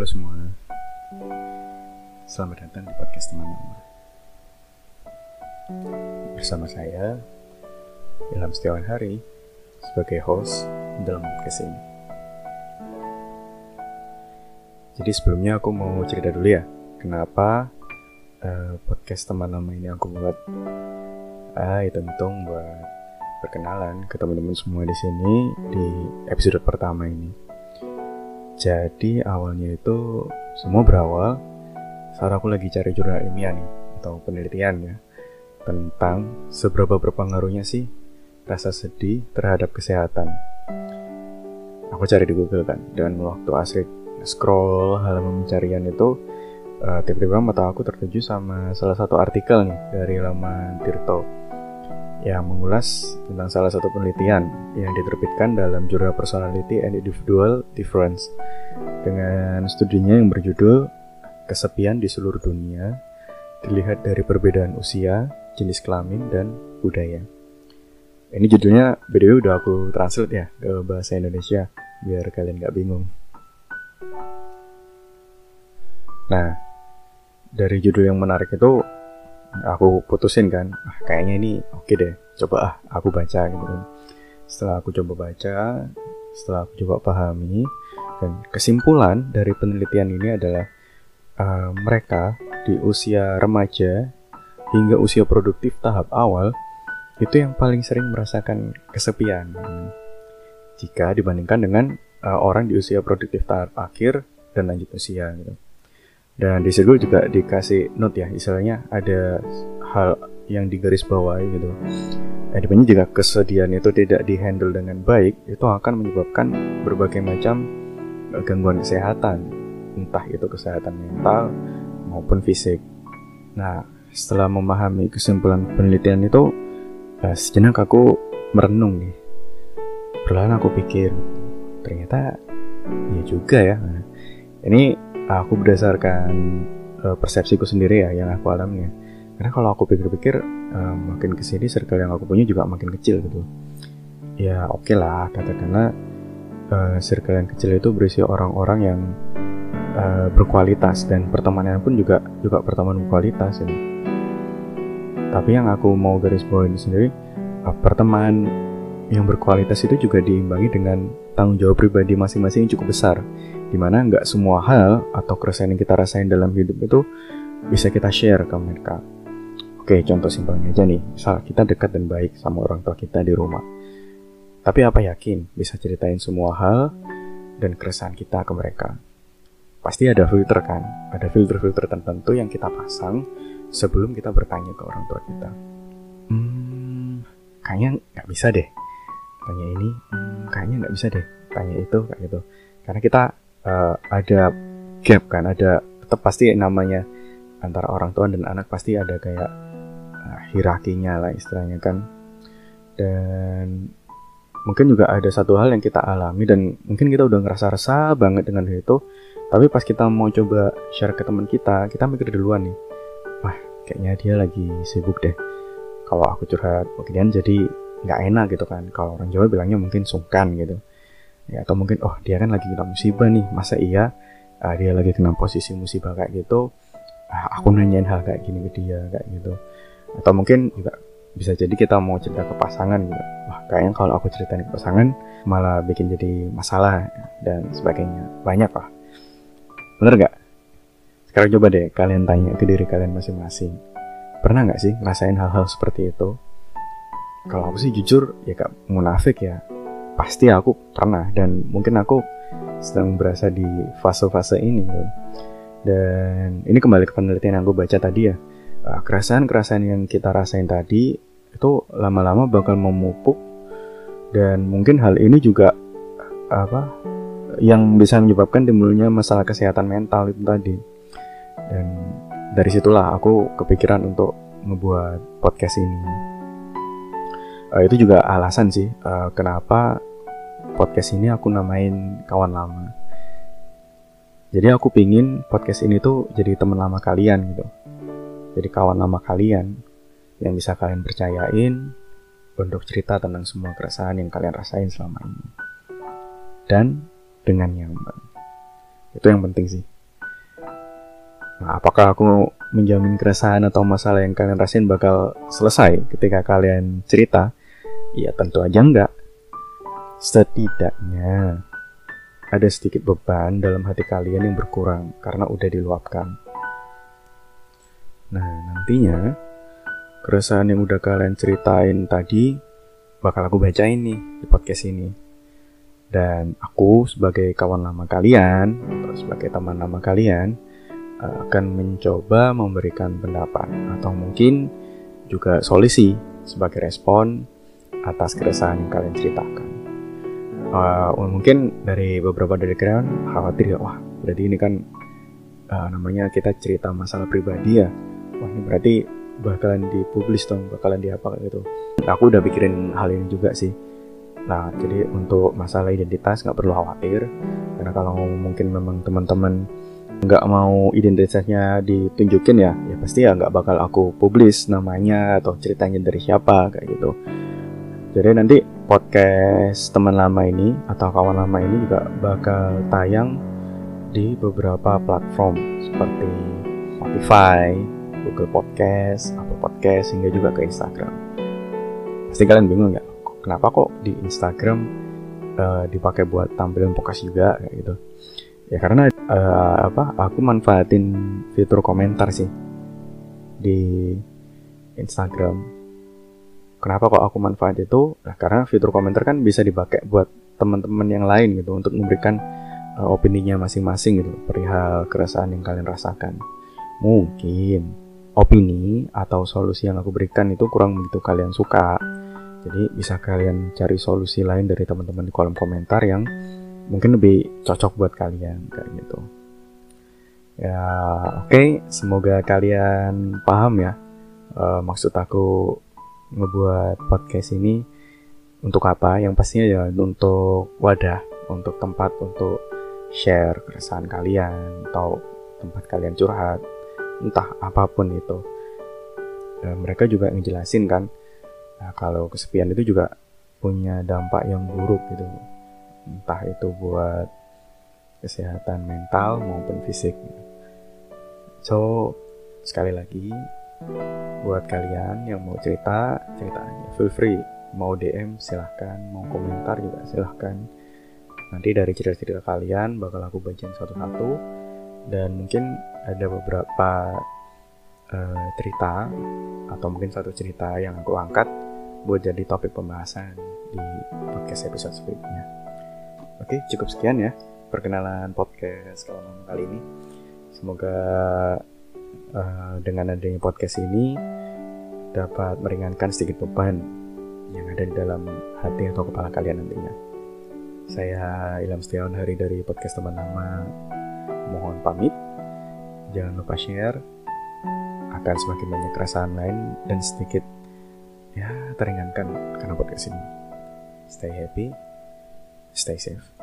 Halo semua. Selamat datang di podcast teman lama. Bersama saya Ilham Setiawan Hari Sebagai host dalam podcast ini. Jadi sebelumnya aku mau cerita dulu ya Kenapa uh, podcast teman lama ini aku buat. Ah, hitung-hitung buat perkenalan ke teman-teman semua di sini di episode pertama ini. Jadi awalnya itu semua berawal saat aku lagi cari jurnal ilmiah nih atau penelitian ya tentang seberapa berpengaruhnya sih rasa sedih terhadap kesehatan. Aku cari di Google kan dan waktu asik scroll halaman pencarian itu uh, tiba-tiba mata aku tertuju sama salah satu artikel nih dari laman Tirto yang mengulas tentang salah satu penelitian yang diterbitkan dalam jurnal Personality and Individual Difference dengan studinya yang berjudul Kesepian di seluruh dunia dilihat dari perbedaan usia, jenis kelamin, dan budaya. Ini judulnya BDW udah aku translate ya ke bahasa Indonesia biar kalian gak bingung. Nah, dari judul yang menarik itu aku putusin kan ah, kayaknya ini oke okay deh coba ah aku baca gitu kan setelah aku coba baca setelah aku coba pahami dan kesimpulan dari penelitian ini adalah uh, mereka di usia remaja hingga usia produktif tahap awal itu yang paling sering merasakan kesepian jika dibandingkan dengan uh, orang di usia produktif tahap akhir dan lanjut usia gitu. Dan di situ juga dikasih note ya, istilahnya ada hal yang digaris bawahi gitu. Adanya jika kesedihan itu tidak dihandle dengan baik, itu akan menyebabkan berbagai macam eh, gangguan kesehatan, entah itu kesehatan mental maupun fisik. Nah, setelah memahami kesimpulan penelitian itu, eh, sejenak aku merenung nih. Perlahan aku pikir, ternyata ya juga ya. Nah, ini aku berdasarkan uh, persepsiku sendiri ya yang aku alami ya. Karena kalau aku pikir-pikir uh, makin ke sini circle yang aku punya juga makin kecil gitu. Ya oke okay lah katakanlah uh, circle yang kecil itu berisi orang-orang yang uh, berkualitas dan pertemanan pun juga juga pertemanan berkualitas ya. tapi yang aku mau garis bawahi sendiri uh, pertemanan yang berkualitas itu juga diimbangi dengan tanggung jawab pribadi masing-masing yang cukup besar di mana nggak semua hal atau keresahan yang kita rasain dalam hidup itu bisa kita share ke mereka. Oke, contoh simpelnya aja nih, misal kita dekat dan baik sama orang tua kita di rumah. Tapi apa yakin bisa ceritain semua hal dan keresahan kita ke mereka? Pasti ada filter kan, ada filter-filter tertentu yang kita pasang sebelum kita bertanya ke orang tua kita. Hmm, kayaknya nggak bisa deh. Tanya ini, hmm, kayaknya nggak bisa deh. Tanya itu kayak gitu. Karena kita uh, ada gap kan ada tetap pasti namanya antara orang tua dan anak pasti ada kayak uh, hierarkinya lah istilahnya kan. Dan mungkin juga ada satu hal yang kita alami dan mungkin kita udah ngerasa resah banget dengan hal itu tapi pas kita mau coba share ke teman kita kita mikir duluan nih wah kayaknya dia lagi sibuk deh. Kalau aku curhat kemudian jadi nggak enak gitu kan. Kalau orang Jawa bilangnya mungkin sungkan gitu ya atau mungkin oh dia kan lagi kena musibah nih masa iya uh, dia lagi kena posisi musibah kayak gitu uh, aku nanyain hal kayak gini ke dia kayak gitu. Atau mungkin juga bisa jadi kita mau cerita ke pasangan gitu. Wah kayaknya kalau aku ceritain ke pasangan malah bikin jadi masalah dan sebagainya. Banyak lah bener nggak? Sekarang coba deh kalian tanya ke diri kalian masing-masing. Pernah nggak sih ngerasain hal-hal seperti itu? Kalau aku sih jujur ya kak munafik ya pasti aku pernah dan mungkin aku sedang berasa di fase-fase ini gitu. Dan ini kembali ke penelitian yang gue baca tadi ya. Eh, keresahan-keresahan yang kita rasain tadi itu lama-lama bakal memupuk dan mungkin hal ini juga apa yang bisa menyebabkan timbulnya masalah kesehatan mental itu tadi. Dan dari situlah aku kepikiran untuk ngebuat podcast ini. Uh, itu juga alasan sih uh, kenapa podcast ini aku namain kawan lama. Jadi aku pingin podcast ini tuh jadi teman lama kalian gitu. Jadi kawan lama kalian yang bisa kalian percayain untuk cerita tentang semua keresahan yang kalian rasain selama ini. Dan dengan nyaman. itu yang penting sih nah apakah aku menjamin keresahan atau masalah yang kalian rasain bakal selesai ketika kalian cerita ya tentu aja enggak setidaknya ada sedikit beban dalam hati kalian yang berkurang karena udah diluapkan. Nah, nantinya keresahan yang udah kalian ceritain tadi bakal aku bacain nih di podcast ini. Dan aku sebagai kawan lama kalian, atau sebagai teman lama kalian, eh, akan mencoba memberikan pendapat atau mungkin juga solusi sebagai respon atas keresahan yang kalian ceritakan uh, mungkin dari beberapa dari kalian khawatir ya wah berarti ini kan uh, namanya kita cerita masalah pribadi ya. Wah ini berarti bakalan dipublis dong bakalan diapa gitu. Aku udah pikirin hal ini juga sih. Nah jadi untuk masalah identitas nggak perlu khawatir karena kalau mungkin memang teman-teman nggak mau identitasnya ditunjukin ya ya pasti ya nggak bakal aku publis namanya atau ceritanya dari siapa kayak gitu. Jadi nanti podcast teman lama ini atau kawan lama ini juga bakal tayang di beberapa platform seperti Spotify, Google Podcast, Apple Podcast, hingga juga ke Instagram. Pasti kalian bingung nggak? Kenapa kok di Instagram uh, dipakai buat tampilan podcast juga kayak gitu? Ya karena uh, apa? Aku manfaatin fitur komentar sih di Instagram Kenapa kok aku manfaat itu? Nah, karena fitur komentar kan bisa dipakai buat teman-teman yang lain gitu untuk memberikan uh, opininya masing-masing gitu perihal keresahan yang kalian rasakan. Mungkin opini atau solusi yang aku berikan itu kurang begitu kalian suka. Jadi bisa kalian cari solusi lain dari teman-teman di kolom komentar yang mungkin lebih cocok buat kalian kayak gitu. Ya, oke, okay. semoga kalian paham ya uh, maksud aku ngebuat podcast ini untuk apa? Yang pastinya ya untuk wadah, untuk tempat untuk share keresahan kalian atau tempat kalian curhat, entah apa pun itu. Dan mereka juga ngejelasin kan, nah, kalau kesepian itu juga punya dampak yang buruk gitu, entah itu buat kesehatan mental maupun fisik. So sekali lagi buat kalian yang mau cerita cerita aja feel free. Mau DM silahkan. Mau komentar juga silahkan. Nanti dari cerita-cerita kalian bakal aku bacain satu-satu. Dan mungkin ada beberapa uh, cerita atau mungkin satu cerita yang aku angkat buat jadi topik pembahasan di podcast episode selanjutnya. Oke cukup sekian ya perkenalan podcast kalau kali ini. Semoga uh, dengan adanya podcast ini dapat meringankan sedikit beban yang ada di dalam hati atau kepala kalian nantinya. Saya Ilham Setiawan hari dari podcast teman nama mohon pamit. Jangan lupa share akan semakin banyak keresahan lain dan sedikit ya teringankan karena podcast ini. Stay happy, stay safe.